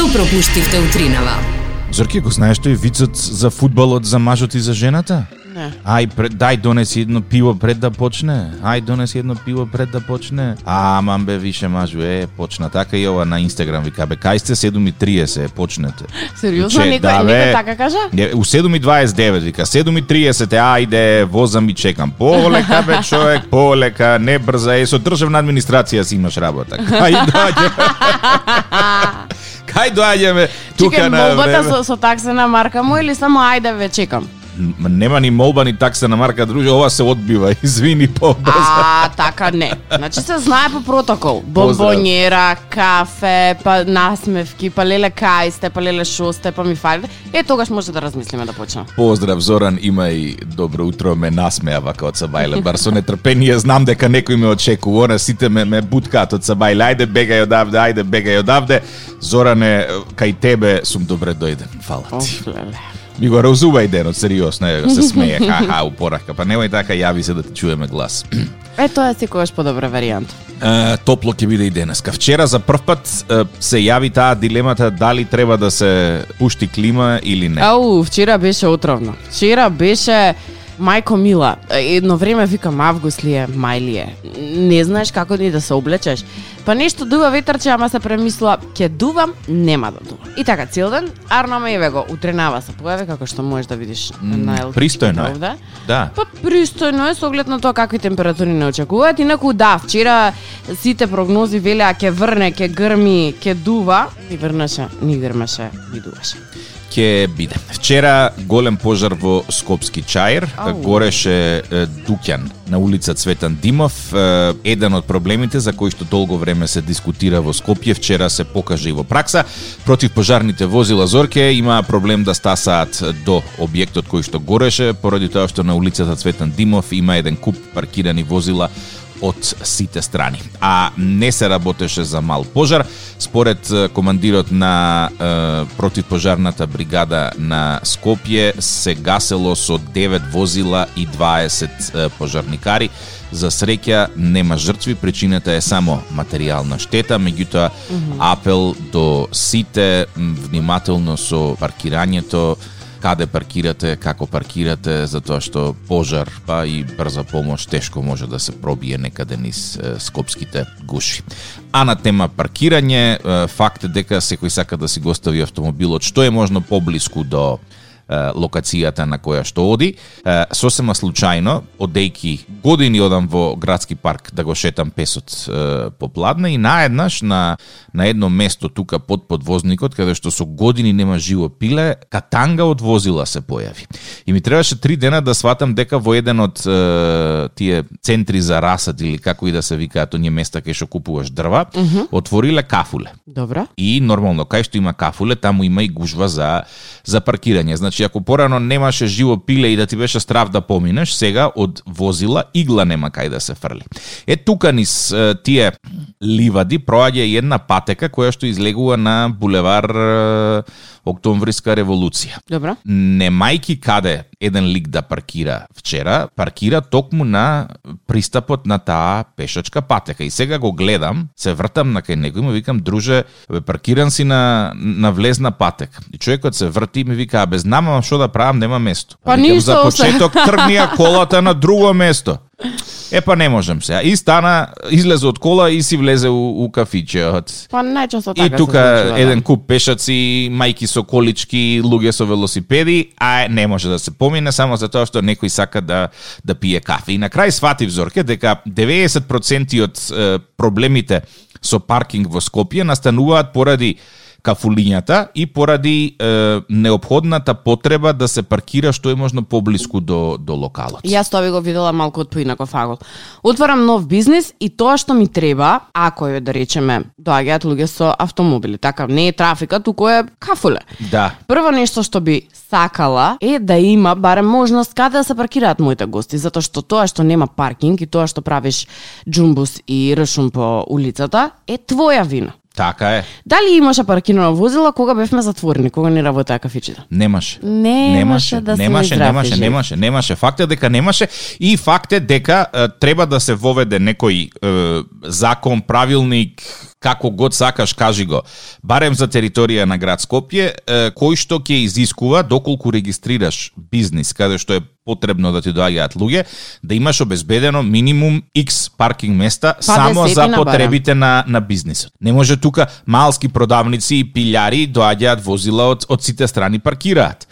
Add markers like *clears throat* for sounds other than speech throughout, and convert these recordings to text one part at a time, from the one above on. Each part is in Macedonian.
Што пропуштивте утринава? Зорке, го знаеш тој вицот за фудбалот за мажот и за жената? Не. Ај, пред, дај донеси едно пиво пред да почне. Ај, донеси едно пиво пред да почне. А, мам бе, више мажу, е, почна. Така и ова на Инстаграм вика, бе, кај сте 7.30, почнете. Сериозно, Че, некој, да, бе. некој така кажа? Не, у 7.29 вика, 7.30, ајде, возам и чекам. Полека, *laughs* бе, човек, полека, не брза, е, со државна администрација си имаш работа. *laughs* Кај доаѓаме? *laughs* Кај доаѓаме тука Чекај, на молбата време? со, со таксена марка му или само ајде ве чекам? Нема ни молба ни такса на марка друже, ова се одбива, *laughs* извини побрзо. А, така не. Значи се знае по протокол. Бомбонjera, кафе, па насмевки, па леле кај сте, па леле шо сте, па ми фалите. Е, тогаш може да размислиме да почнем. Поздрав Зоран, има и добро утро, ме насмеа вака од Сабајле, бар со нетрпение знам дека некој ме очекува, она сите ме, ме буткаат од Сабајле, ајде бегај одавде, ајде бегај одавде. Зоране, кај тебе сум добре дојден, фала ти. Оф, леле. Ми го разувај денот, сериосно, е, се смее, ха-ха, упорака, па немој така, јави се да ти чуеме глас. Е, тоа е секогаш подобра варијанта. Е, топло ќе биде и денеска. Вчера за прв пат се јави таа дилемата дали треба да се пушти клима или не. Ау, вчера беше отровно. Вчера беше Мајко Мила, едно време викам август ли е, мај ли е. Не знаеш како ни да се облечеш. Па нешто дува ветрче, ама се премислува, ќе дувам, нема да дува. И така цел ден, Арно еве го утренава се појави како што можеш да видиш на ЛТ. пристојно е. Да. Па пристојно е со оглед на тоа какви температури не очекуваат. Инаку да, вчера сите прогнози велеа ќе врне, ќе грми, ќе дува. Ни врнеше, ни грмеше, ни дуваше. Ќе биде. Вчера голем пожар во Скопски чаир, Ау. гореше дуќан на улица Цветан Димов. Еден од проблемите за кои што долго време се дискутира во Скопје, вчера се покажа и во пракса. Против пожарните возила Зорке има проблем да стасаат до објектот кој што гореше, поради тоа што на улицата Цветан Димов има еден куп паркирани возила од сите страни. А не се работеше за мал пожар. Според командирот на е, противпожарната бригада на Скопје се гасело со 9 возила и 20 е, пожарникари. За среќа нема жртви, причината е само материјална штета, меѓутоа апел до сите внимателно со паркирањето, каде паркирате, како паркирате, затоа што пожар, па и брза помош тешко може да се пробие некаде низ скопските гуши. А на тема паркирање, факт е дека секој сака да си го остави автомобилот што е можно поблиску до локацијата на која што оди. Сосема случајно, одејки години одам во градски парк да го шетам песот по Пладна и наеднаш на, на едно место тука под подвозникот, каде што со години нема живо пиле, катанга од возила се појави. И ми требаше три дена да сватам дека во еден од е, тие центри за расад или како и да се викаат оние места кај што купуваш дрва, отвориле кафуле. Добра. И нормално, кај што има кафуле, таму има и гужва за за паркирање. Значи, ако порано немаше живо пиле и да ти беше страв да поминеш, сега од возила игла нема кај да се фрли. Е тука низ тие ливади проаѓа една патека која што излегува на булевар Октомвриска револуција. Добра. Немајки каде еден лик да паркира вчера, паркира токму на пристапот на таа пешачка патека. И сега го гледам, се вртам на кај него и му викам, друже, бе, паркиран си на, на влезна патека. И човекот се врти и ми вика, абе, знам, ама што да правам, нема место. Па Викам, ништо, За почеток тргнија *laughs* колата на друго место. Е, па не можем сега. И стана, излезе од кола и си влезе у, у кафичеот. Па најчесто така И се тука случува, да. еден куп пешаци, мајки со колички, луѓе со велосипеди, а не може да се помине само затоа што некој сака да да пие кафе. И на крај сватив Зорке дека 90% од проблемите со паркинг во Скопје настануваат поради кафулињата и поради е, необходната потреба да се паркира што е можно поблиску до до локалот. Јас тоа би го видела малку од поинаков агол. Отварам нов бизнис и тоа што ми треба, ако е да речеме, доаѓаат луѓе со автомобили, така не е трафика, туку е кафуле. Да. Прво нешто што би сакала е да има барем можност каде да се паркираат моите гости, затоа што тоа што нема паркинг и тоа што правиш джумбус и ршум по улицата е твоја вина. Така е. Дали имаше паркирано возила кога бевме затворени, кога не работеа кафичите? Немаше. Немаше да се немаше, немаше, немаше, немаше. Факт е дека немаше и факт е дека е, треба да се воведе некој е, закон, правилник, како год сакаш кажи го, барем за територија на град Скопје, кој што ќе изискува доколку регистрираш бизнис каде што е потребно да ти доаѓаат луѓе, да имаш обезбедено минимум X паркинг места Па само за потребите на, на бизнисот. Не може тука малски продавници и пилјари доаѓаат возила од, од сите страни паркираат.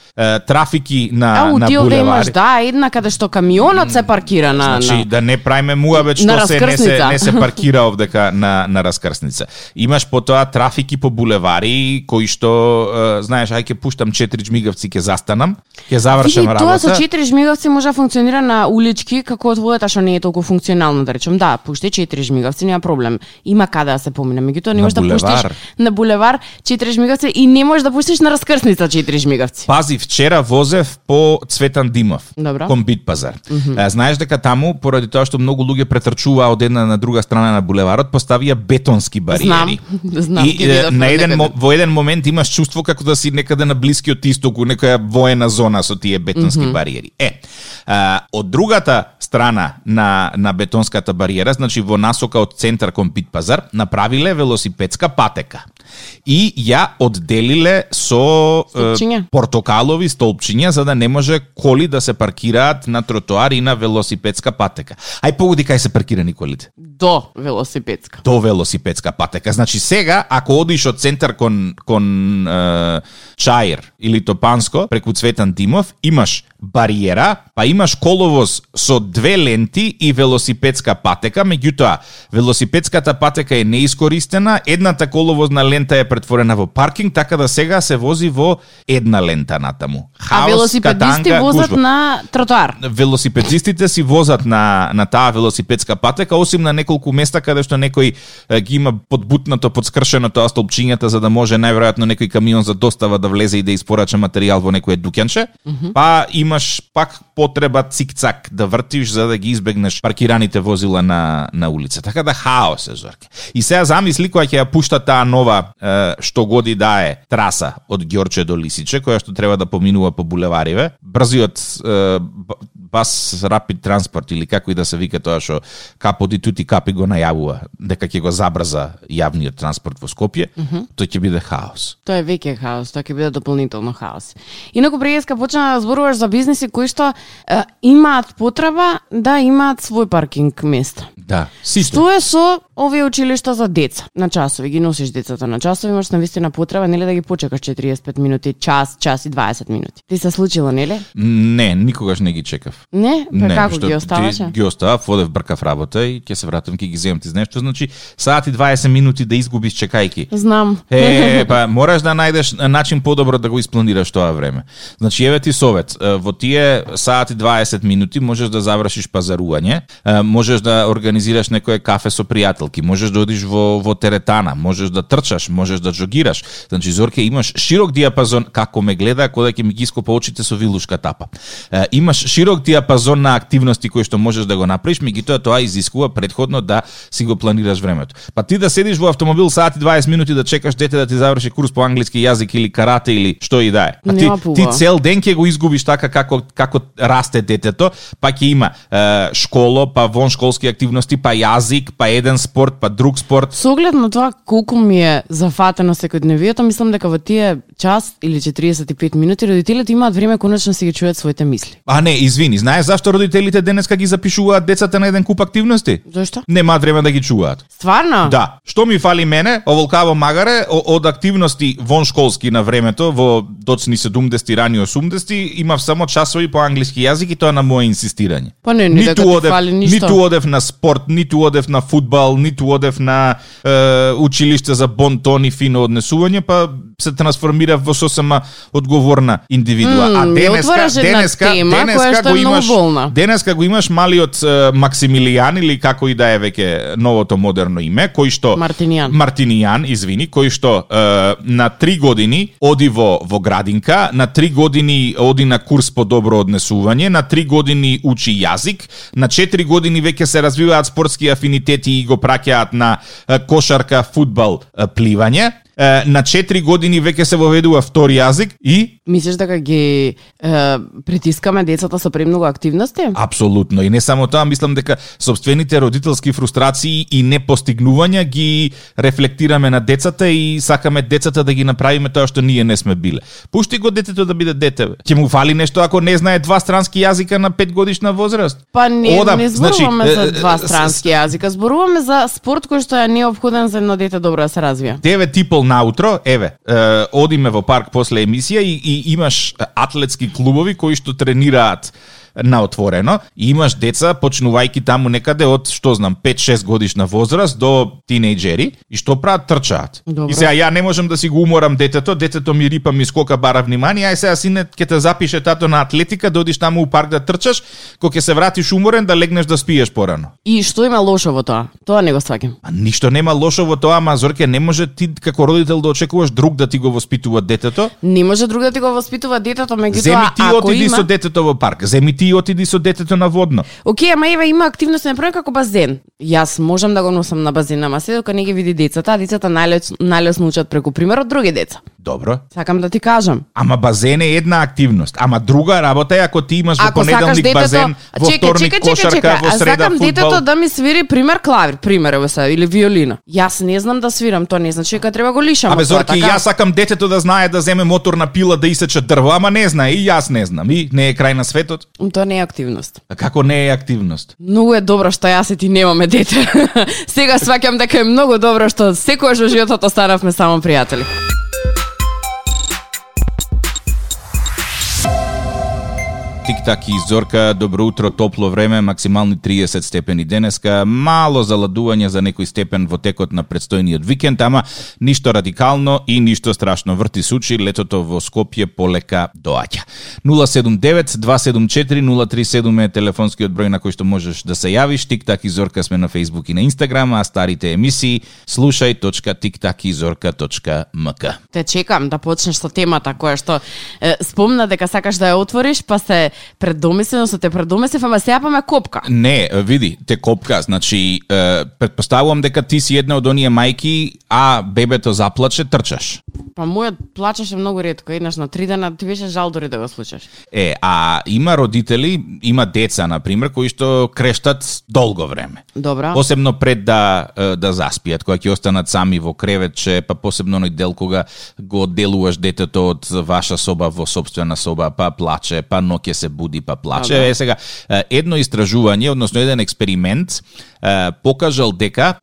Трафики на, Ау, на ти овде имаш, да, една каде што камионот се паркира на... Значи, на... да не правиме муабет На што се не се, не се *laughs* паркира овдека на, на раскрсница. Имаш потоа трафики по булевари, кои што, е, знаеш, ај ќе пуштам четири жмигавци, ќе застанам, ќе завршам Види, тоа со работа. четири жмигавци може да функционира на улички, како од водата што не е толку функционално, да речем. Да, пушти четири жмигавци, нема проблем. Има каде да се помине, меѓутоа не можеш да булевар. пуштиш на булевар четири жмигавци и не можеш да пуштиш на раскрсница четири жмигавци. Пази, вчера возев по Цветан Димов, Добро. кон Бит пазар. Е, Знаеш дека таму, поради тоа што многу луѓе претрчуваа од една на друга страна на булеварот, поставија бетонски бариери. Знам, *laughs* знам, И видов на еден, некаде. во еден момент имаш чувство како да си некаде на блискиот исток, у некоја воена зона со тие бетонски бариери. Е, а, од другата страна на, на бетонската бариера, значи во насока од центар кон Бит пазар, направиле велосипедска патека. И ја одделиле со е, Столпчиња. портокалови столпчиња за да не може коли да се паркираат на тротоар и на велосипедска патека. Ај погоди кај се паркирани колите До велосипедска. до велосипедска патека. Значи сега ако одиш од центар кон кон е, Чаир или Топанско преку Цветан Димов имаш бариера, па имаш коловоз со две ленти и велосипедска патека, меѓутоа велосипедската патека е неискористена, едната коловозна лента е претворена во паркинг, така да сега се вози во една лента натаму. А Хаос, велосипедисти катанга, возат гужва на тротоар. велосипедистите си возат на на таа велосипедска патека, осим на неколку места каде што некој ги има подбутнато, подскршено тоа столпчињата за да може најверојатно некој камион за достава да влезе и да испорача материјал во некое дуќанче. Па имаш пак потреба цик-цак да вртиш за да ги избегнеш паркираните возила на на улица. Така да хаос е зорке. И сега замисли која ќе ја пушта таа нова е, што годи да е траса од Ѓорче до Лисиче, која што треба да поминува по булевариве. Брзиот е, бас рапид транспорт или како и да се вика тоа што Капо ди Тути Капи го најавува дека ќе го забрза јавниот транспорт во Скопје, тој ќе биде хаос. Тоа е веќе хаос, тоа ќе биде дополнително хаос. Инаку преска почна да зборуваш за бизниси кои што е, имаат потреба да имаат свој паркинг место. Да, сите. Што е со овие училишта за деца? На часови ги носиш децата на часови, имаш навистина потреба нели да ги почекаш 45 минути, час, час и 20 минути. Ти се случило, нели? Не, никогаш не ги чекав. Не, па како што ги оставаше? Ги оставав, одев бркав работа и ќе се вратам, ќе ги земам. Ти знаеш што значи саат и 20 минути да изгубиш чекајки. Знам. Е, *laughs* па мораш да најдеш начин подобро да го испланираш тоа време. Значи еве ти совет, во тие саат и 20 минути можеш да завршиш пазарување, можеш да организираш некое кафе со пријателки, можеш да одиш во во теретана, можеш да трчаш, можеш да джогираш. Значи Зорке имаш широк диапазон како ме гледа кога ќе ми ги ископа очите со вилушка тапа. Е, имаш широк диапазон на активности кои што можеш да го направиш, меѓутоа тоа изискува предходно да си го планираш времето. Па ти да седиш во автомобил саат и 20 минути да чекаш дете да ти заврши курс по англиски јазик или карате или што и да е. Па ти, ти цел ден ќе го изгубиш така како како расте детето, па ќе има е, школо, па воншколски активности, па јазик, па еден спорт, па друг спорт. Со оглед на тоа колку ми е зафатено секојдневието, мислам дека во тие час или 45 минути родителите имаат време конечно да си ги чујат своите мисли. А не, извини, знаеш зашто родителите денеска ги запишуваат децата на еден куп активности? Зошто? Немаат време да ги чуваат. Стварно? Да, што ми фали мене, оволкаво магаре, од активности воншколски на времето, во доцни 70 рани 80 имав само часови по англиски јазик и тоа на моје инсистирање. Па не, не дека ти фали ништо. ниту одев на спорт, ниту одев на фудбал, ниту одев на е, училиште за бонтон и фино однесување, па се трансформирав во сосема одговорна индивидуа. М, а денеска, денеска, тема денеска го имаш, денеска го имаш малиот Максимилијан или како и да е веќе новото модерно име, кој што Мартинијан. Мартинијан, извини, кој што е, на три години оди во во градинка, на три години оди на курс по добро однесување, на три години учи јазик, на четири години веќе се развиваат спортски афинитети и го праќаат на кошарка, фудбал, пливање. На 4 години веќе се воведува втори јазик и Мислиш дека ги е, притискаме децата со премногу активности? Апсолутно. И не само тоа, мислам дека собствените родителски фрустрации и непостигнувања ги рефлектираме на децата и сакаме децата да ги направиме тоа што ние не сме биле. Пушти го детето да биде дете. Ќе му фали нешто ако не знае два странски јазика на 5 годишна возраст? Па не, Одам, не зборуваме значи, за два странски јазика, зборуваме за спорт кој што е необходен за едно дете добро да се развие. 9 и пол наутро, еве, е, одиме во парк после емисија и, и имаш атлетски клубови кои што тренираат на отворено и имаш деца почнувајќи таму некаде од што знам 5-6 годишна возраст до тинејџери и што прават трчаат. Добро. И сега ја не можам да си го уморам детето, детето ми рипа ми скока бара внимание, ај сега сине ќе те запише тато на атлетика да одиш таму у парк да трчаш, кога ќе се вратиш уморен да легнеш да спиеш порано. И што има лошо во тоа? Тоа не го сваќам. А ништо нема лошо во тоа, ама Зорке не може ти како родител да очекуваш друг да ти го воспитува детето. Не може друг да ти го воспитува детето, Земи меѓутоа ти ако отиди има... со детето во парк, земи ти отиди со детето на водно. Океј, ама еве има активност на пример како базен. Јас можам да го носам на базен, ама се докато не ги види децата, а децата најлесно, најлесно учат преку пример од други деца. Добро. Сакам да ти кажам. Ама базен е една активност. Ама друга работа е ако ти имаш во Ако сакаш понеделник детето, базен, во чекај, вторник чекај, кошарка, чекај, во а среда сакам фудбал. детето да ми свири пример клавир, пример ево сега или виолина. Јас не знам да свирам, тоа не значи дека треба го лишам. Абе Зорки, така? јас сакам детето да знае да земе моторна пила да исече дрво, ама не знае и јас не знам. И не е крај на светот. Тоа не е активност. А како не е активност? Многу е добро што јас и ти немаме дете. *laughs* Сега сваќам дека е многу добро што секојаш во животот останавме само пријатели. Тик-так и Зорка, добро утро, топло време, максимални 30 степени денеска, мало заладување за некој степен во текот на предстојниот викенд, ама ништо радикално и ништо страшно. Врти сучи, летото во Скопје полека доаѓа. 079-274-037 е телефонскиот број на кој што можеш да се јавиш. Тик-так и Зорка сме на Facebook и на Instagram, а старите емисии слушај.тиктакизорка.мк. Те чекам да почнеш со темата која што е, спомна дека сакаш да ја отвориш, па се предомислено со те предомислив, ама сега па ме копка. Не, види, те копка, значи, е, предпоставувам дека ти си една од оние мајки, а бебето заплаче, трчаш. Па мојот плачеше многу ретко, еднаш на три дена ти беше жал дори да го слушаш. Е, а има родители, има деца, на пример, кои што крештат долго време. Добра. Посебно пред да да заспијат, кога ќе останат сами во креветче, па посебно оној дел кога го одделуваш детето од ваша соба во собствена соба, па плаче, па ноќе се буди, па плаче. Добро. Е сега, едно истражување, односно еден експеримент, е, покажал дека е,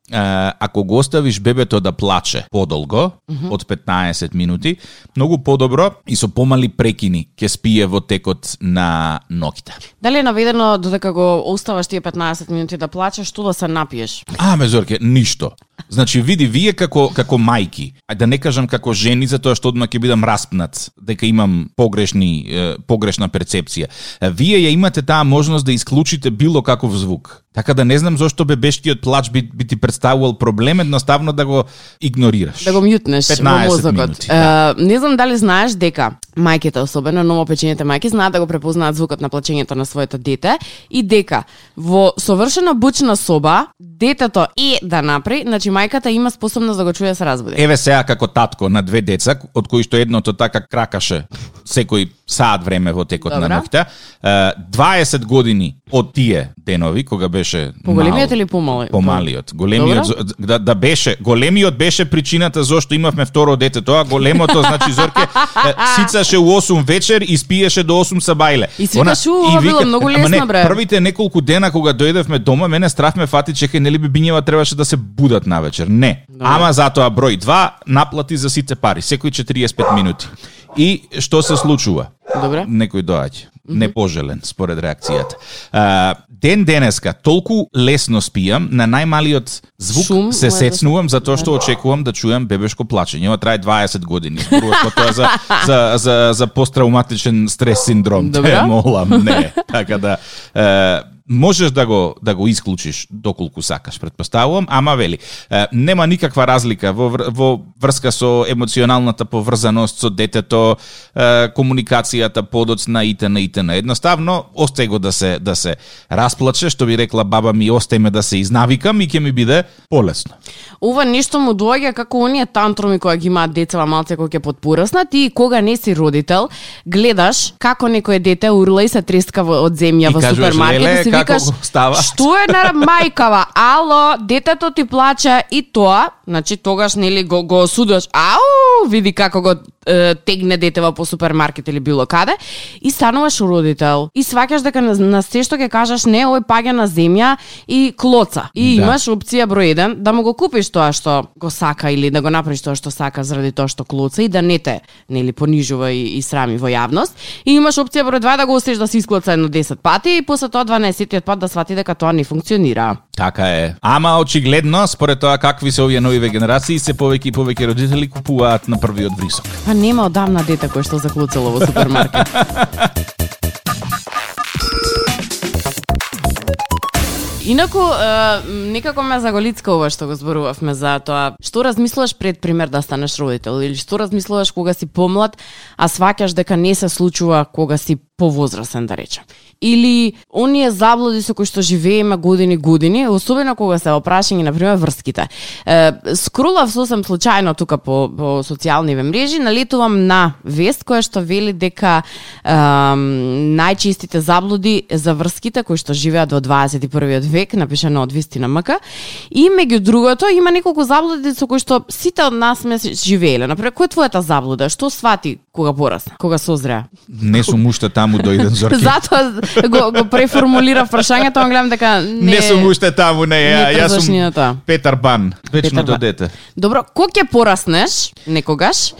ако го оставиш бебето да плаче подолго, од 15 минути, многу подобро и со помали прекини ќе спие во текот на ноќта. Дали е наведено додека го оставаш тие 15 минути да плачеш, што да се напиеш? А, ме Зорке, ништо. Значи, види, вие како, како мајки, а да не кажам како жени, затоа што одма ќе бидам распнат, дека имам погрешни, е, погрешна перцепција. Вие ја имате таа можност да исклучите било каков звук. Така да не знам зошто бебешкиот плач би, би ти представувал проблем, едноставно да го игнорираш. Да го мјутнеш во 15 мозокот. минути, да. Е, не знам дали знаеш дека мајките, особено новопечените мајки, знаат да го препознаат звукот на плачењето на своето дете и дека во совршено бучна соба детето е да напри, значи мајката има способност да го чуе се разбуди. Еве сега како татко на две деца, од кои што едното така кракаше секој саат време во текот Добра. на ноќта, е, 20 години од тие денови кога беше Поголемиот или помали? Помалиот. Големиот Добра. да, да беше, големиот беше причината зошто имавме второ дете, тоа големото значи Зорке сицаше у 8 вечер и спиеше до 8 сабајле. И си викаш, «У, ова било многу лесно, не, бре». Првите неколку дена кога дојдевме дома, мене страф ме фати, чекај, нели би бињева требаше да се будат на вечер. Не. Добре. Ама затоа број 2 наплати за сите пари, секој 45 минути. И што се случува? Добре. некој доаѓа. Непожелен, според реакцијата. А, ден денеска, толку лесно спијам, на најмалиот звук Шум, се да сецнувам, затоа што очекувам да чујам бебешко плачење. Ова трае 20 години. Зборуваш тоа за, *laughs* за, за, за посттравматичен стрес синдром. Добра. Те молам, не. Така да, е, можеш да го да го исклучиш доколку сакаш, предпоставувам, ама вели, нема никаква разлика во во врска со емоционалната поврзаност со детето, комуникацијата подоцна итн итн. Едноставно остај го да се да се расплаче, што би рекла баба ми, остај ме да се изнавикам и ќе ми биде полесно. Ова нешто му доаѓа како оние тантруми кои ги имаат децава малце кои ќе подпораснат и кога не си родител, гледаш како некое дете урла и се треска од земја И во супермаркет «Леле, и си како викаш става?» што е на мајкава? Ало, детето ти плаче и тоа, значи тогаш нели го го осудуваш. Ау, види како го е, тегне детева по супермаркет или било каде и стануваш родител и сваќаш дека на, на се што ќе кажеш не, ој паѓа на земја и клоца. И Да. имаш опција број 1 да му го купиш тоа што го сака или да го направиш тоа што сака заради тоа што клоца и да не те нели понижува и, и срами во јавност. И имаш опција број 2 да го оставиш да се исклоца едно 10 пати и после тоа 12-тиот пат да свати дека тоа не функционира. Така е. Ама очигледно, според тоа какви се овие новиве генерации, се повеќе и повеќе родители купуваат на првиот врисок. Па нема одамна дете кој што заклуцало во супермаркет. *laughs* Инаку, е, некако ме заголицка ова што го зборувавме за тоа. Што размислуваш пред пример да станеш родител или што размислуваш кога си помлад, а сваќаш дека не се случува кога си повозрасен да речем. Или оние заблуди со кои што живееме години години, особено кога се опрашање на пример врските. Е, скролав сосем случајно тука по, по социјални мрежи, налетувам на вест која што вели дека е, најчистите заблуди за врските кои што живеат во 21 век, напишано од Вистина МК, и меѓу другото има неколку заблуди со кои што сите од нас сме живееле. Например, која е твојата заблуда? Што свати кога порасна, кога созреа? Не сум уште таму дојден зорке. *laughs* Затоа го, го преформулира прашањето, но гледам дека не, Не сум уште таму, не, ја, не јас сум. Петар Бан, вечното Бан. дете. Добро, кога ќе пораснеш некогаш,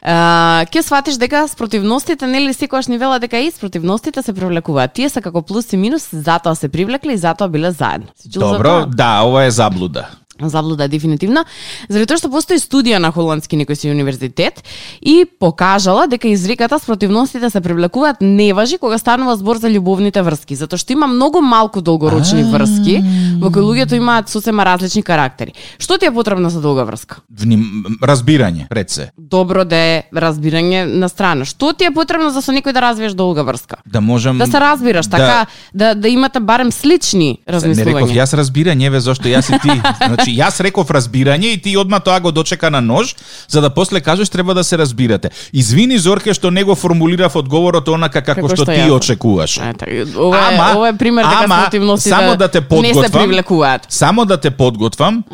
Uh, ќе сватиш дека спротивностите нели секогаш ни вела дека и спротивностите се привлекуваат. Тие се како плюс и минус, затоа се привлекле и затоа биле заедно. Добро, да, ова е заблуда. Заблуда дефинитивно, заради тоа што постои студија на холандски некој си универзитет и покажала дека изреката спротивностите се привлекуваат не важи кога станува збор за љубовните врски, затоа што има многу малку долгорочни врски во кои луѓето имаат сосема различни карактери. Што ти е потребно за долга врска? Вним, разбирање, пред се. Добро да е разбирање на страна. Што ти е потребно за со некој да развиеш долга врска? Да можам... Да се разбираш, така да да имате барем слични Не реков размислувања. јас разбирање, ве зашто јас и ти. *laughs* Значи јас реков разбирање и ти одма тоа го дочека на нож, за да после кажеш треба да се разбирате. Извини Зорке што не го формулирав одговорот онака како, Како што, што ти јас. очекуваш. Така, ова, е, Ама- ова е пример дека ама, само да те не се подготвам, привлекуваат. Само да те подготвам,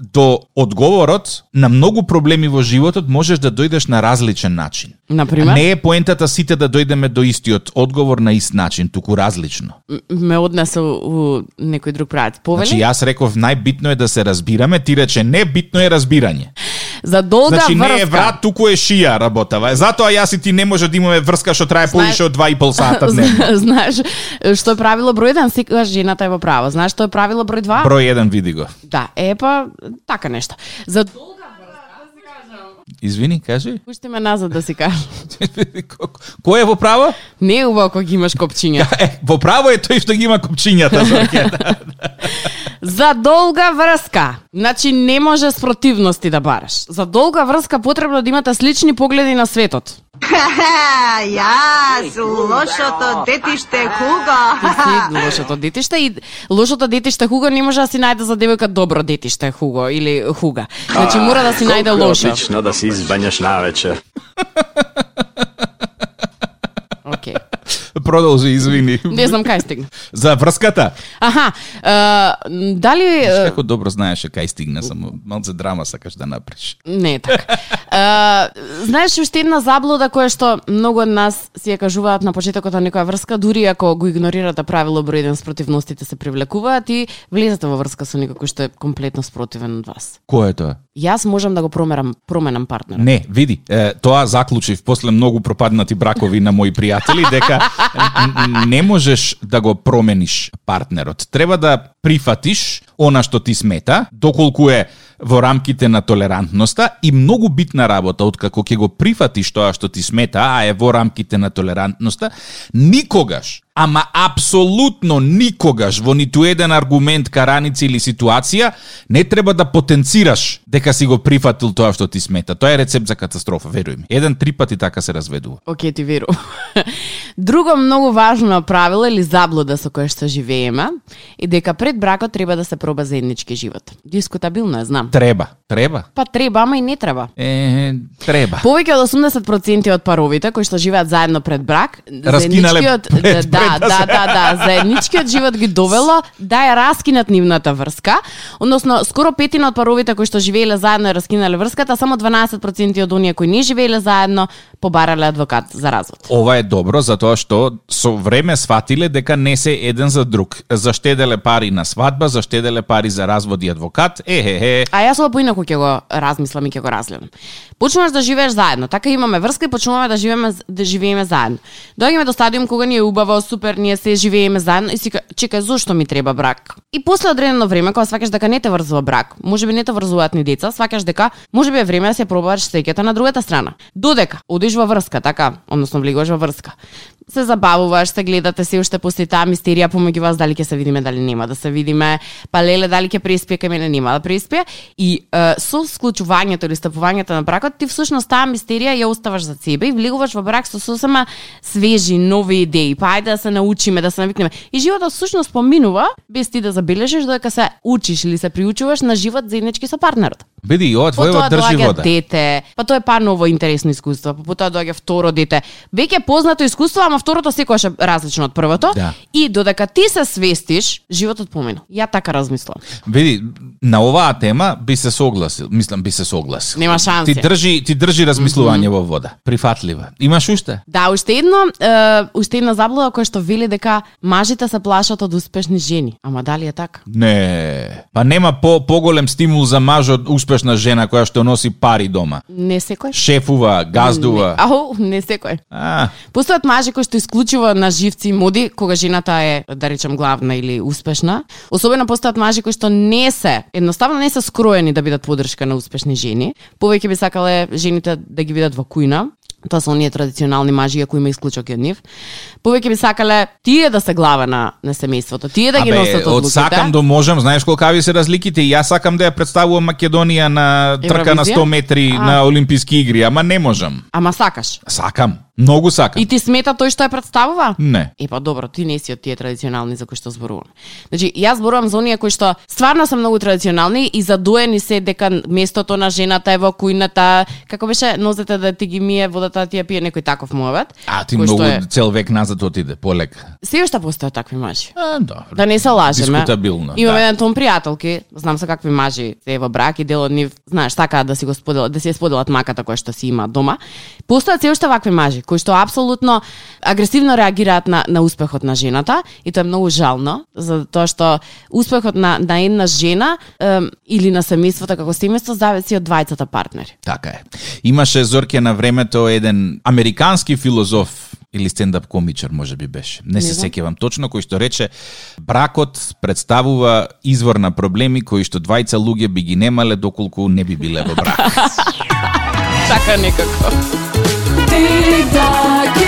до одговорот на многу проблеми во животот можеш да дојдеш на различен начин. Например, Не е поентата сите да дојдеме до истиот одговор на ист начин, туку различно. м- ме однесе у некој друг правец. Повели? Значи јас реков најбитно е да се разбираме, ти рече не, битно е разбирање. За долга Значи врска. не е врат, туку е шија работава. Затоа јас и ти не може да имаме врска што трае повише од 2,5 сата *laughs* дневно. *laughs* Знаеш, што е правило број 1, секогаш жената е во право. Знаеш што е правило број 2? Број 1 види го. Да, е па така нешто. За долга Извини, кажи. *laughs* пушти ме назад да си кажам. Кој е во право? Не е убаво кога имаш копчиња. Е, во право е тој што ги има копчињата. За долга врска. Значи не може спротивности да бараш. За долга врска потребно да имате слични погледи на светот. *laughs* Ха, јас, лошото детиште Хуго. Ти си лошото детиште и лошото детиште Хуго не може да си најде за девојка добро детиште Хуго или Хуга. Значи мора да си најде лошо. Da se izbanjaš na večer. Океј. Продолжи, извини. Не знам кај стигна. За врската. Аха, е, дали е, Како добро знаеше кај стигна, само малце драма сакаш да направиш. Не е така. Uh, знаеш уште една заблуда која што многу од нас си ја кажуваат на почетокот на некоја врска, дури ако го игнорирате правило број 1 спротивностите се привлекуваат и влезете во врска со некој кој што е комплетно спротивен од вас. Кој е тоа? Јас можам да го промерам, променам партнер. Не, види, е, тоа заклучив после многу пропаднати бракови на мои пријатели дека не можеш да го промениш партнерот. Треба да прифатиш она што ти смета, доколку е во рамките на толерантноста и многу битна работа откако ќе го прифатиш тоа што ти смета, а е во рамките на толерантноста, никогаш Ама апсолутно никогаш во ниту еден аргумент, караница или ситуација не треба да потенцираш дека си го прифатил тоа што ти смета. Тоа е рецепт за катастрофа, веруј ми. Еден три пати така се разведува. Оке, ти верувам. *laughs* Друго многу важно правило или заблуда со која што живееме е дека пред бракот треба да се проба заеднички живот. Дискутабилно е, знам. Треба, треба. Па треба, ама и не треба. Е, треба. Повеќе од 80% од паровите кои што живеат заедно пред брак, Раскинале заедничкиот пред- да, да да, да, да, заедничкиот живот ги довело да ја раскинат нивната врска, односно скоро петина од паровите кои што живееле заедно ја раскинале врската, само 12% од оние кои не живееле заедно побарале адвокат за развод. Ова е добро затоа што со време сватиле дека не се еден за друг. Заштеделе пари на свадба, заштеделе пари за развод и адвокат. Ехе, А јас ова поинаку ќе го размислам и ќе го разгледам. Почнуваш да живееш заедно, така имаме врска и почнуваме да живееме да живееме заедно. Доаѓаме до стадиум кога ни е убаво, супер, ние се живееме заедно и си чека зошто ми треба брак. И после одредено време кога сваќаш дека не те врзува брак, можеби не те врзуваат ни деца, сваќаш дека можеби е време да се пробаш сеќата на другата страна. Додека одиш во врска, така, односно влегуваш во врска. Се забавуваш, се гледате се уште после таа мистерија помеѓу вас дали ќе се видиме, дали нема да се видиме, па леле дали ќе преспие, кај мене нема да преспие и е, со склучувањето или стапувањето на бракот ти всушност таа мистерија ја оставаш за себе и влегуваш во брак со сосема свежи, нови идеи. Па ајде да се научиме, да се навикнеме. И животот всушност поминува без ти да забележиш додека се учиш или се приучуваш на живот заеднички со партнерот. Види, и ова Потоа држи вода. дете, па тоа е па ново интересно искуство, па потоа доаѓа второ дете. Веќе познато искуство, ама второто секогаш е различно од првото. Да. И додека ти се свестиш, животот помина. Ја така размислам. Види, на оваа тема би се согласил, мислам би се согласил. Нема шанси. Ти држи, ти држи размислување во вода. Прифатлива. Имаш уште? Да, уште едно, е, уште една заблуда која што вели дека мажите се плашат од успешни жени. Ама дали е така? Не. Па нема по поголем стимул за маж од успешна жена која што носи пари дома. Не секој. Шефува, газдува. Не, ау, не секој. А, Постојат мажи кои што исклучува на живци и моди кога жената е да речем главна или успешна. Особено постојат мажи кои што не се, едноставно не се скроени да бидат подршка на успешни жени. Повеќе би сакале жените да ги видат во кујна. Тоа се оние традиционални мажи, ако има исклучок од нив. Повеќе би сакале тие да се глава на, на семејството, тие да ги носат од одлуките. сакам до можам, знаеш колкави се разликите? И Јас сакам да ја представувам Македонија на трка на Евровизија? 100 метри А. на Олимписки игри, ама не можам. Ама сакаш. Сакам, многу сакам. И ти смета тој што ја представува? Не. Е па добро, ти не си од тие традиционални за кои што зборувам. Значи, јас зборувам за оние кои што стварно се многу традиционални и задоени се дека местото на жената е во кујната, како беше нозете да ти ги мие водата да ти ја пие некој таков муавет. А ти многу е- цел век назад отиде, полека. Се уште постојат такви мажи. А, добро. Да не се лажеме. Дискутабилно, Имам да. еден том пријателки, знам се какви мажи се во брак и дел од нив, знаеш, сакаат да си го споделат, да си споделат маката која што си има дома. Постојат се уште вакви мажи кои што апсолутно агресивно реагираат на на успехот на жената и тоа е многу жално, за тоа што успехот на на една жена ем, или на семејството како семејство зависи од двајцата партнери. Така е. Имаше Зорке на времето еден американски филозоф или стендап комичар може би беше. Не се знам. сеќавам точно кој што рече бракот представува извор на проблеми кои што двајца луѓе би ги немале доколку не би биле во брак. *laughs* Така некако. Тик-так и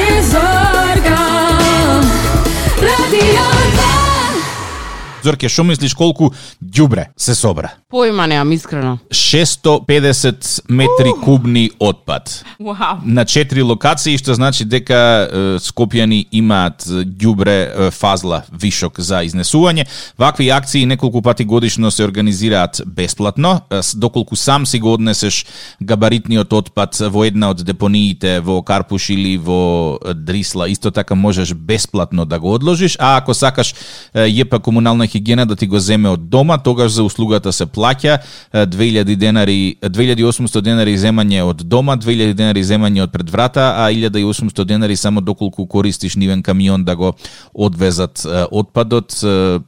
Зорке, што мислиш колку ѓубре се собра? Поима немам искрено. 650 метри кубни отпад. Вау. на четири локации, што значи дека е, скопјани имаат ѓубре фазла вишок за изнесување. Вакви акции неколку пати годишно се организираат бесплатно, доколку сам си го однесеш габаритниот отпад во една од депониите во Карпуш или во Дрисла, исто така можеш бесплатно да го одложиш, а ако сакаш ЈП комунална хигиена да ти го земе од дома, тогаш за услугата се плаќа. 2000 денари, 2800 денари земање од дома, 2000 денари земање од пред врата, а 1800 денари само доколку користиш нивен камион да го одвезат отпадот,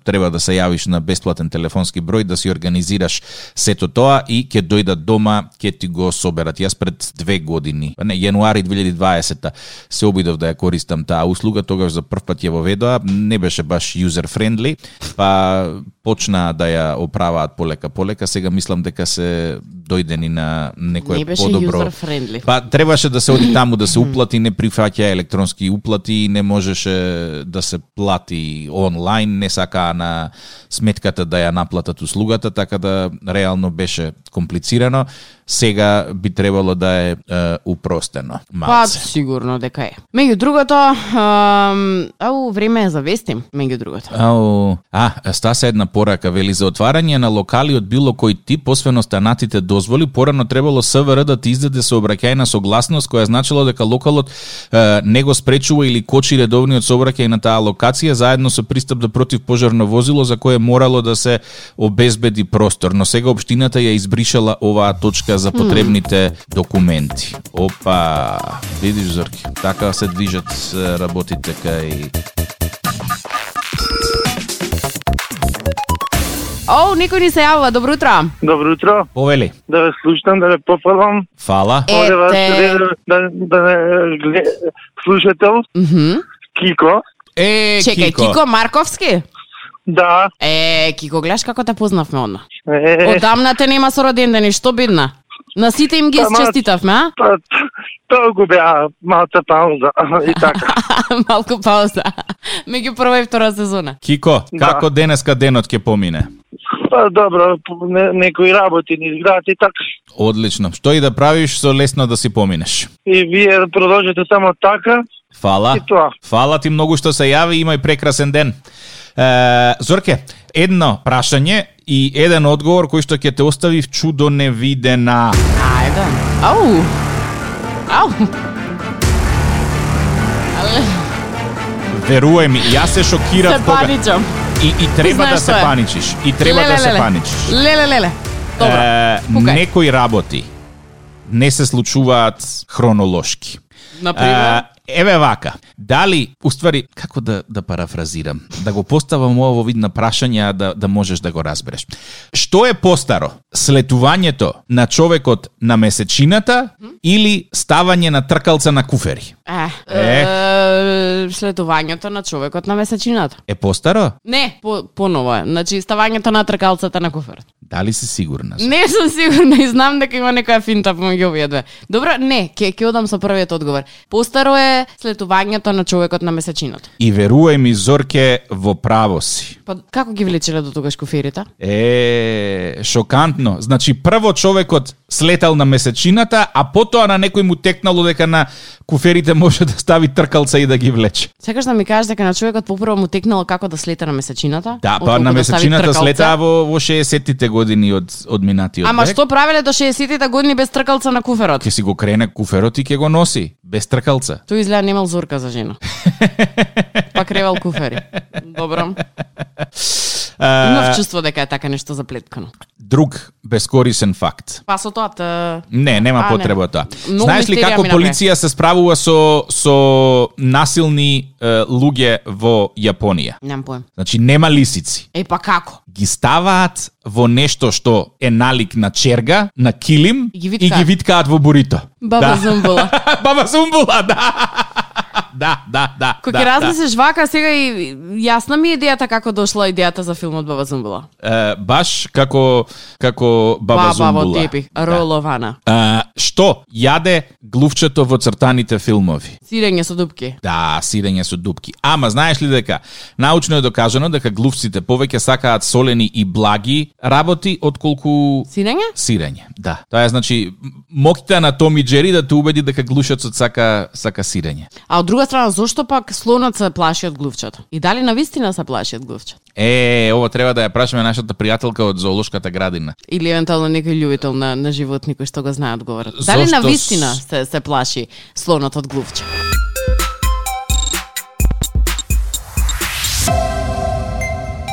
треба да се јавиш на бесплатен телефонски број да си организираш сето тоа и ќе дојдат дома, ќе ти го соберат. Јас пред две години, не, јануари 2020 се обидов да ја користам таа услуга, тогаш за прв пат ја воведоа, не беше баш user friendly, па почнаа да ја оправаат полека полека, сега мислам дека се дојдени на некое Не беше подобро. Па требаше да се оди таму да се уплати, не прифаќа електронски уплати, не можеше да се плати онлайн, не сакаа на сметката да ја наплатат услугата, така да реално беше комплицирано. Сега би требало да е, е упростено. Па, Малце. сигурно дека е. Меѓу другото, ам, ау, време е за вести, меѓу другото. Ау, а, Стаса една порака, вели за отварање на локали од било кој тип, освен останатите дозволи, порано требало СВР да ти издаде сообраќајна согласност која значила дека локалот е, не го спречува или кочи редовниот сообраќај на таа локација, заедно со пристап до противпожарно возило за кое морало да се обезбеди простор, но сега општината ја избришала оваа точка за потребните документи. Опа, видиш Зорки, така се движат работите кај Оу, некој ни се јавува, добро утро. Добро утро, Повели. да ве слушам, да ве пофалам. Фала. Оде вас Ете. да, да, да ме гле- слушател, Мгм. Кико. Е, Чекај, Кико Марковски? Да, Е, Кико, гледаш како те познавме одма. е, Одамна те нема со родендени, што бидна? На сите им ги Па, ма- честитавме, а? па, толку беа малца пауза *laughs* и *laughs* така. Малку пауза. Меѓу прва и втора сезона. Кико, Да. како денеска денот ќе помине? Па добро, не, некои работи ни изградат и така. Одлично. Што и да правиш, со лесно да си поминеш. И вие продолжете само така Фала. и тоа. Фала ти многу што се јави, имај прекрасен ден. Е, Зорке, едно прашање и еден одговор кој што ќе те остави в чудо невидена. Ајде. Ау. Ау. Але, Верувај ми, јас се шокирав се кога паничам. и, и треба да се е? паничиш. И треба Леле, да се леле. паничиш. Леле, леле. Добро. Е, пукај. некои работи не се случуваат хронолошки. Например? Еве вака. Дали, уствари, како да, да парафразирам, да го поставам ово во вид на прашање, да, да можеш да го разбереш. Што е постаро? Слетувањето на човекот на месечината или ставање на тркалца на куфери? Е, Е. е, следувањето на човекот на месечината. Е постаро? Не, по, поново е. Значи, ставањето на тркалцата на куферот. Дали си сигурна? Не сум сигурна и знам дека има некоја финта помеѓу овие две. Добро, не, ќе ќе одам со првиот одговор. Постаро е следувањето на човекот на месечината. И верувај ми, Зорке, во право си. Па како ги влечеле до тогаш куферите? Е, шокантно. Значи, прво човекот слетал на месечината, а потоа на некој му текнало дека на куферите може да стави тркалца и да ги влече. Сакаш да ми кажеш дека на човекот попрво му текнало како да слета на месечината? Да, па на да месечината тркалца? слетаа во, во 60-тите години од, од минатиот Ама век. што правеле до 60-тите години без тркалца на куферот? Ке си го крене куферот и ќе го носи, без тркалца. Тој изгледа немал зорка за жена. *laughs* Па кревал куфери. Добро. *laughs* Имав чувство дека е така нешто заплеткано. Друг безкорисен факт. Па со тоа те... Не, нема А, потреба не. тоа. Многу Знаеш ли како полиција се справува со со насилни е, луѓе во Јапонија? Немам поем. Значи нема лисици. Е, па како? ги ставаат во нешто што е налик на черга, на килим И ги и виткаат. ги виткаат во бурито. Баба да. Зумбула. *laughs* Баба Зумбула, да. *laughs* да, да, да. Да, ќе размислиш вака, сега и јасна ми е идејата како дошла идејата за филмот Баба Зумбула. да. Е, баш како како Баба Баба Зумбула. во тепих, ролована. А, што јаде глувчето во цртаните филмови? Сирење со дупки. Да, сирење со дупки. Ама знаеш ли дека научно е докажано дека глувците повеќе сакаат солени и благи работи отколку Сирење? Сирење, да. Тоа е значи м- моќта на Томи Джери да те убеди дека глушецот сака сака сирење. А од друга страна, зошто пак слонот се плаши од глувчето? И дали на вистина се плаши од глувчето? Е, ова треба да ја прашаме нашата пријателка од зоолошката градина. Или евентуално некој љубител на, на животни кој што го знае одговорот. Дали на вистина се, се плаши слонот од глувче?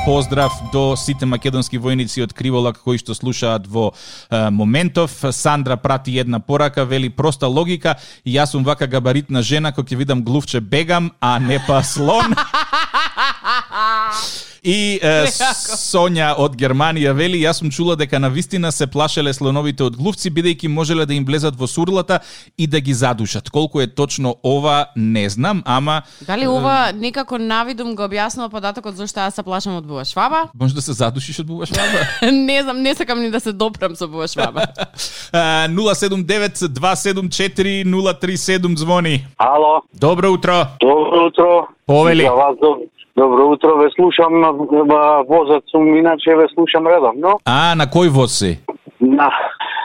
Поздрав до сите македонски војници од Криволак кои што слушаат во е, моментов. Сандра прати една порака, вели проста логика и јас сум вака габаритна жена кој ќе видам глувче бегам, а не па слон. *laughs* И е, *laughs* Сонја од Германија вели, јас сум чула дека на вистина се плашеле слоновите од глувци бидејќи можеле да им влезат во сурлата и да ги задушат. Колку е точно ова, не знам, ама Дали ова некако навидум го објаснува податокот зашто јас се плашам од бува шваба? *laughs* може да се задушиш од бува шваба. *laughs* не знам, не сакам ни да се допрам со бува шваба. А, 079-274-037 звони. Ало, Добро утро. добро утро. Повели. За вас добро утро, ве слушам на возот сум, иначе ве слушам редовно. А, на кој воз си? На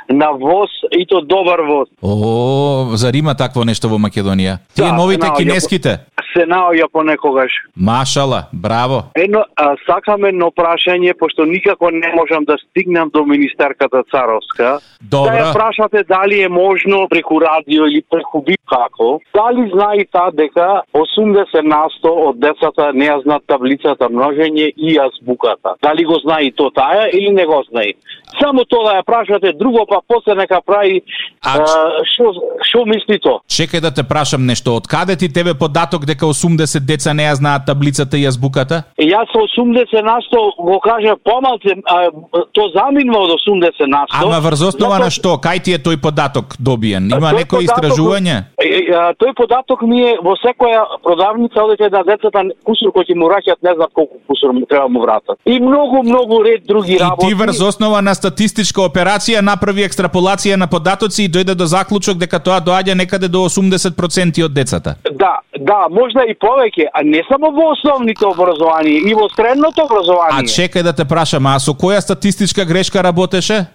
на воз и то добар воз. О, зар има такво нешто во Македонија? Тие Да, новите кинеските? Се наоѓа понекогаш. Машала, браво. Едно, а, сакам едно прашање, пошто никако не можам да стигнам до министерката Царовска. Да ја прашате дали е можно преку радио или преку како, дали знае таа дека 80 насто од децата не ја знаат таблицата множење и азбуката. Дали го знае то таа или не го знае? Само тоа да ја прашате, друго па после нека прави А, а, што што мисли то? Чекај да те прашам нешто. Од каде ти тебе податок дека 80 деца не ја знаат таблицата и азбуката? Јас со 80 насто го кажа помалце, а, то заминува од 80 насто. Ама врз основа на што? Кај ти е тој податок добиен? Има податок- истражување? Тој податок ми е во секоја продавница одите на децата кусур кој ќе му враќат не знат колку кусур му треба му вратат. И многу многу ред други И работи. ти врз основа на статистичка операција направи екстраполација на податоци и дојде до заклучок дека тоа доаѓа некаде до 80% од децата. Да, да, можда и повеќе, а не само во основните образование, и во средното образование. А чекај да те прашам, а со која статистичка грешка работеше?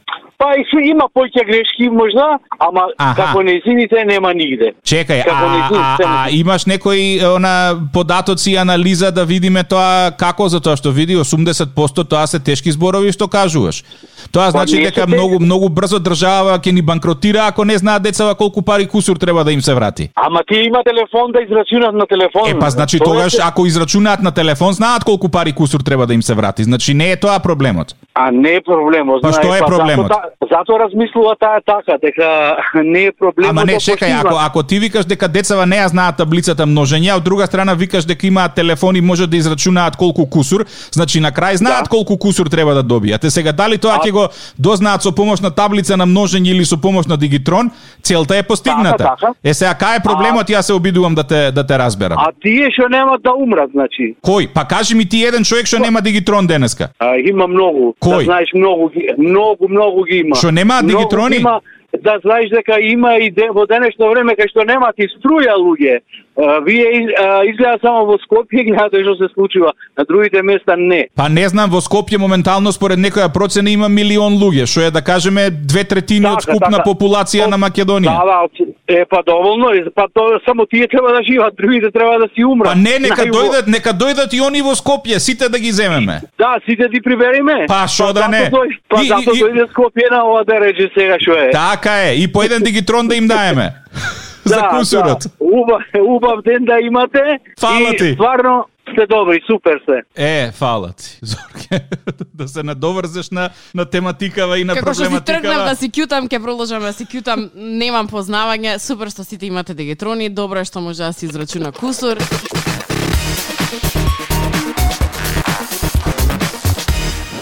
Па и се има поќе грешки можда, ама Аха. како незините нема нигде. Чекај, Како а, а, незините а, имаш некои она податоци и анализа да видиме тоа како затоа што види 80% тоа се тешки зборови што кажуваш. Тоа значи не дека те- многу многу брзо држава ќе ни банкротира ако не знаат децава колку пари кусур треба да им се врати. Ама тие има телефон да израчунат на телефон. Е па значи Тоа тогаш се- ако израчунаат на телефон знаат колку пари кусур треба да им се врати. Значи не е тоа проблемот. А не е проблемот. Па што е проблемот? Затоа, затоа размислува таа така, дека *laughs* не е проблемот. Ама не, да чекај, ако, ако ти викаш дека децава не ја знаат таблицата множење, а од друга страна викаш дека имаат телефони може да израчунаат колку кусур, значи на крај знаат Да. колку кусур треба да добијат. Е сега дали тоа ќе го дознаат со помош на таблица на множење или со помош на дигитрон, целта е постигната. Така, така. Е сега кај е проблемот, јас се обидувам да те да те разберам. А тие што немат да умрат, значи. Кој? Па кажи ми ти еден човек што нема дигитрон денеска. А, има многу. Кој? Да знаеш многу многу многу ги има. Што немаат Многу дигитрони? Има, да знаеш дека има и де, во денешно време кај што немаат и струја луѓе. Вие изгледа само во Скопје гледате што се случува, на другите места не. Па не знам, во Скопје моментално според некоја процена има милион луѓе, што е да кажеме две третини од Така, скупна така. популација на Македонија. Да, да, е па доволно, е, па то, само тие треба да живеат, другите треба да си умрат. Па не, нека Најво- дојдат, нека дојдат и они во Скопје, сите да ги земеме. Да, сите ти прибериме. Па, шо да зато не? Дој, па И- зато и- дојде Скопје на ова да реже сега што е. Така е, и по еден дигитрон да им даеме. *laughs* За кусурот. Да, убав, убав ден да имате. Фала и ти. стварно сте добри, супер се. Е, фала ти, Зорке, *laughs* да се надоврзеш на, на тематикава и на Како што си тргнав проблематикава. да си кјутам, ќе продолжам да си кјутам, немам познавање, супер што сите имате дигитрони, добро е што може да се израчуна кусур.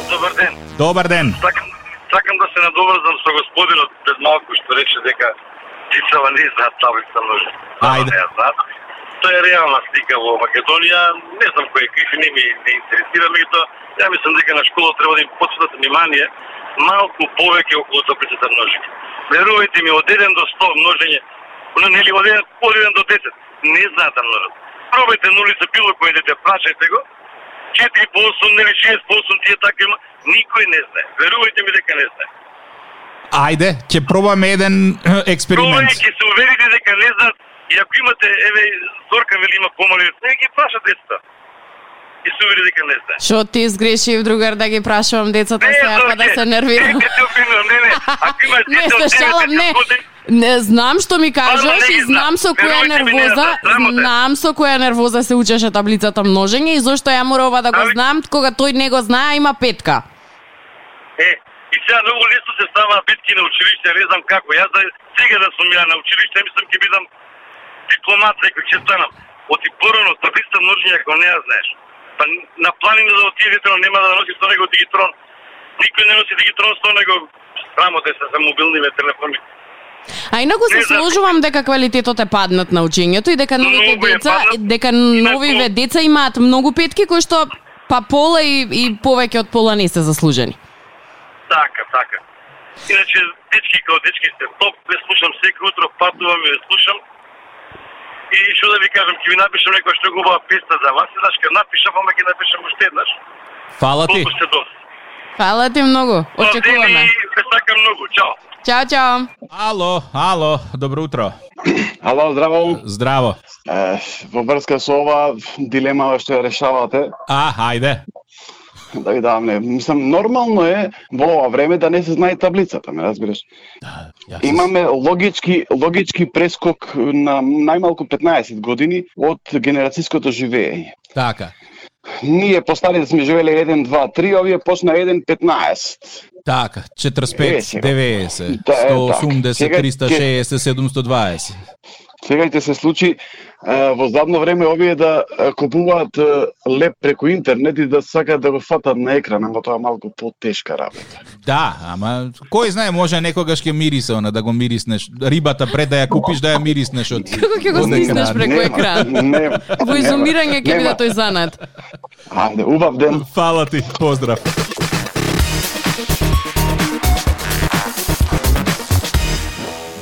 Добар ден. Добар ден. Сакам, сакам да се надоврзам со господинот пред малку што рече дека децава не знаат таблица множење. Ајде. Не знаат. Тоа е реална слика во Македонија. Не знам кој е крив не ми не интересира меѓутоа. Ја мислам дека на школа треба да им посветат внимание малку повеќе околу таблицата множење. Верувајте ми, од 1 до 100 множење, но нели од 1, од 1 до 10, не знаат да множат. Пробајте на улица било кој дете, прашајте го, 4 по 8, нели 6 по 8 тие така има, никој не знае. Верувајте ми дека не знае. Ајде, ќе пробаме еден експеримент. Пробајте ќе се уверите дека не знаат и ако имате еве Зорка вели има помали, не ги прашат децата. И се увери дека не знае. Што ти сгрешив другар да ги прашувам децата Не, сега па да се нервирам. Не, те обвинувам, не, не. Ако имаш Не дете се од 9 шалам, не. години, Не знам што ми кажеш не и знам со која не нервоза, знам, те. знам со која нервоза се учеше таблицата множење и зошто ја мора ова да го знам, кога тој не го знае, има петка. Е, и сега многу лесно се става битки на училиште, не знам како. Јас да сега да сум ја на училиште, мислам ќе бидам дипломат, некој ќе станам. Оти порано, таблица множење ако не ја знаеш. Па на планина да отиде дигитрон, нема да носи со него дигитрон. Никој не носи дигитрон со него рамоте се за мобилниве телефони. А инаку се сложувам дека квалитетот е паднат на учењето и дека новите деца, дека новиве деца имаат многу петки кои што па пола и, и повеќе од пола не се заслужени. Така, така. Иначе, дечки као дечки сте топ, ве слушам секој утро, патувам и ве слушам. И што да ви кажам, ќе ви напишам некоја што губава песна за вас, и знаеш, ќе напишам, ама ќе напишам уште еднаш. Фала ти. Фала ти многу. Очекуваме. И ве сакам многу. Чао. Чао, чао. Ало, ало, добро утро. Ало, здраво. Здраво. Е, во врска со ова дилема што ја решавате, А, ајде. Да ви давам не. Мислам, нормално е во ова време да не се знае таблицата, ме разбираш. Ја се- Имаме логички логички прескок на најмалку 15 години од генерацијското живење. Така. Ние постарите сме живеле 1 2 3, овие почна 1 15. Така, 45, Е, сега. 90, Да, е, 180, така. Сега 360, 720. Сега ќе се случи во задно време овие да купуваат леп преку интернет и да сакаат да го фатат на екран, ама тоа е малку потешка работа. Да, ама кој знае, може некогаш ќе мирисе она да го мириснеш. Рибата пред да ја купиш да ја мириснеш од Како ќе го стиснеш преку екран? Нема, Во изумирање ќе биде тој занат. Ајде, убав ден. Фала ти, поздрав.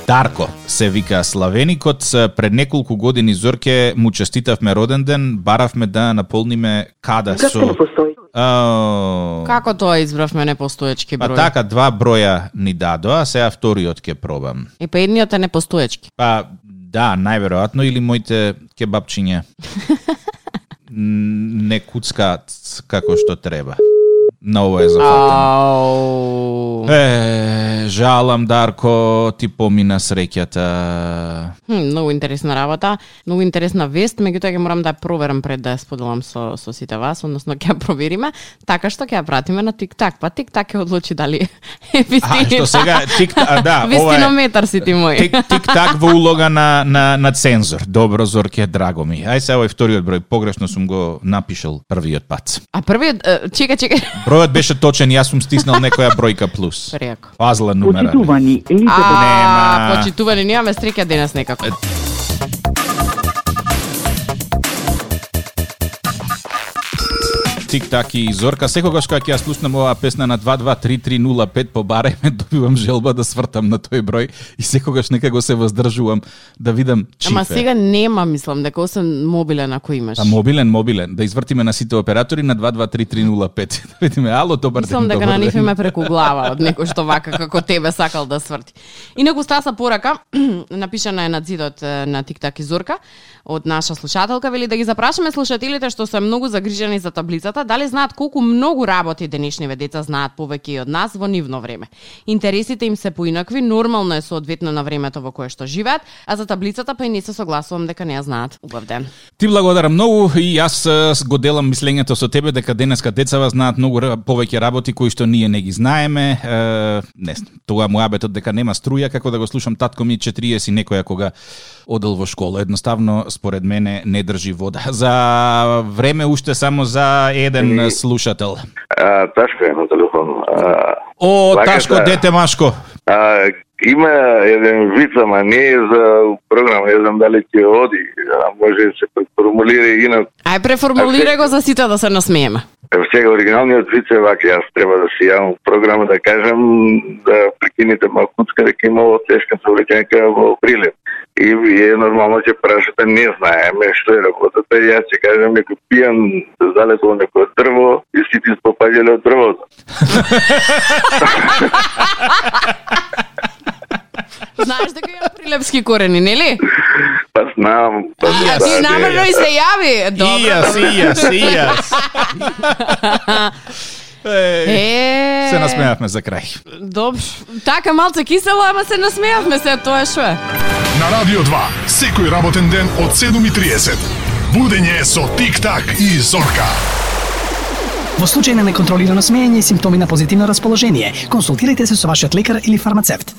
Дарко се вика Славеникот. Пред неколку години Зорке му честитавме роден ден, баравме да наполниме када со... Ау. Како тоа избравме непостоечки Па број? така, два броја ни дадоа, сега вториот ќе пробам. И па едниот е непостоечки. Па да, најверојатно или моите кебапчиња *laughs* не куцкаат како што треба. На ова е зафатено. Е, жалам Дарко, ти помина среќата. Хм, многу интересна работа, многу интересна вест, меѓутоа ќе морам да ја проверам пред да ја споделам со, со сите вас, односно ќе ја провериме, така што ќе ја пратиме на TikTok, па TikTok ќе одлучи дали *laughs* е А, вистина. што сега а, да, ова е Вистинометар си ти мој. так во улога на на на цензор. Добро Зорке, драго ми. Ај се овој вториот број, погрешно сум го напишал првиот пат. А првиот, чека, чека. Бројот беше точен, јас сум стиснал некоја бројка плюс. Преако. Фазла numera. Почитувани Елизабет А, Нема. почитувани, немаме среќа денес некако. Тик-так и Зорка. Секогаш кога ќе ја слушнам оваа песна на 223305 по бареме, добивам желба да свртам на тој број и секогаш некако се воздржувам да видам чифе. Ама сега нема, мислам, дека освен мобилен ако имаш. А мобилен, мобилен. Да извртиме на сите оператори на 223305. *laughs* Да видиме, ало, добар ден, Мислам дека добар на нив ден. име преку глава од некој што вака како тебе сакал да сврти. Инаку стаса порака, *clears throat* напишана е на зидот на TikTok и Зорка од наша слушателка, вели да ги запрашаме слушателите што се многу загрижени за таблицата, дали знаат колку многу работи денешниве деца знаат повеќе и од нас во нивно време. Интересите им се поинакви, нормално е соодветно на времето во кое што живеат, а за таблицата па и не се согласувам дека не ја знаат. Убав ден. Ти благодарам многу и јас го делам мислењето со тебе дека денеска децава знаат многу повеќе работи кои што ние не ги знаеме. Е, не тоа муабетот дека нема струја како да го слушам татко ми 40 некоја кога одел во школа. Едноставно според мене не држи вода. *laughs* За време уште само за еден слушател. А, Ташко е на телефон. А, О, Лака ташко дете Машко. а, има еден виц, ама не е за програма, не знам дали ќе оди, а може да се преформулира и инаку. Ај преформулирај го за сите да се насмееме. Сега оригиналниот виц е вака, јас треба да се јавам програма да кажам да прекинете малкуцка дека имало тешка совлеченка во Прилеп. И вие нормално ќе прашате, не знаеме што е работата, јас ќе кажам некој пијан залетувал некој дрво и сите спопаѓале од дрвото. *laughs* Знаеш дека имам прилепски корени, нели? Па знам, па А ти намерно и се јави. Добро. И јас, и јас, и јас. Е, *laughs* Е, се насмеавме за крај. Добро. Така малце кисело, ама се насмеавме се, тоа што е. На Радио 2, секој работен ден од 7.30. Будење со Тик-так и Зорка. Во случај на неконтролирано смеење и симптоми на позитивно расположение, консултирайте се со вашиот лекар или фармацевт.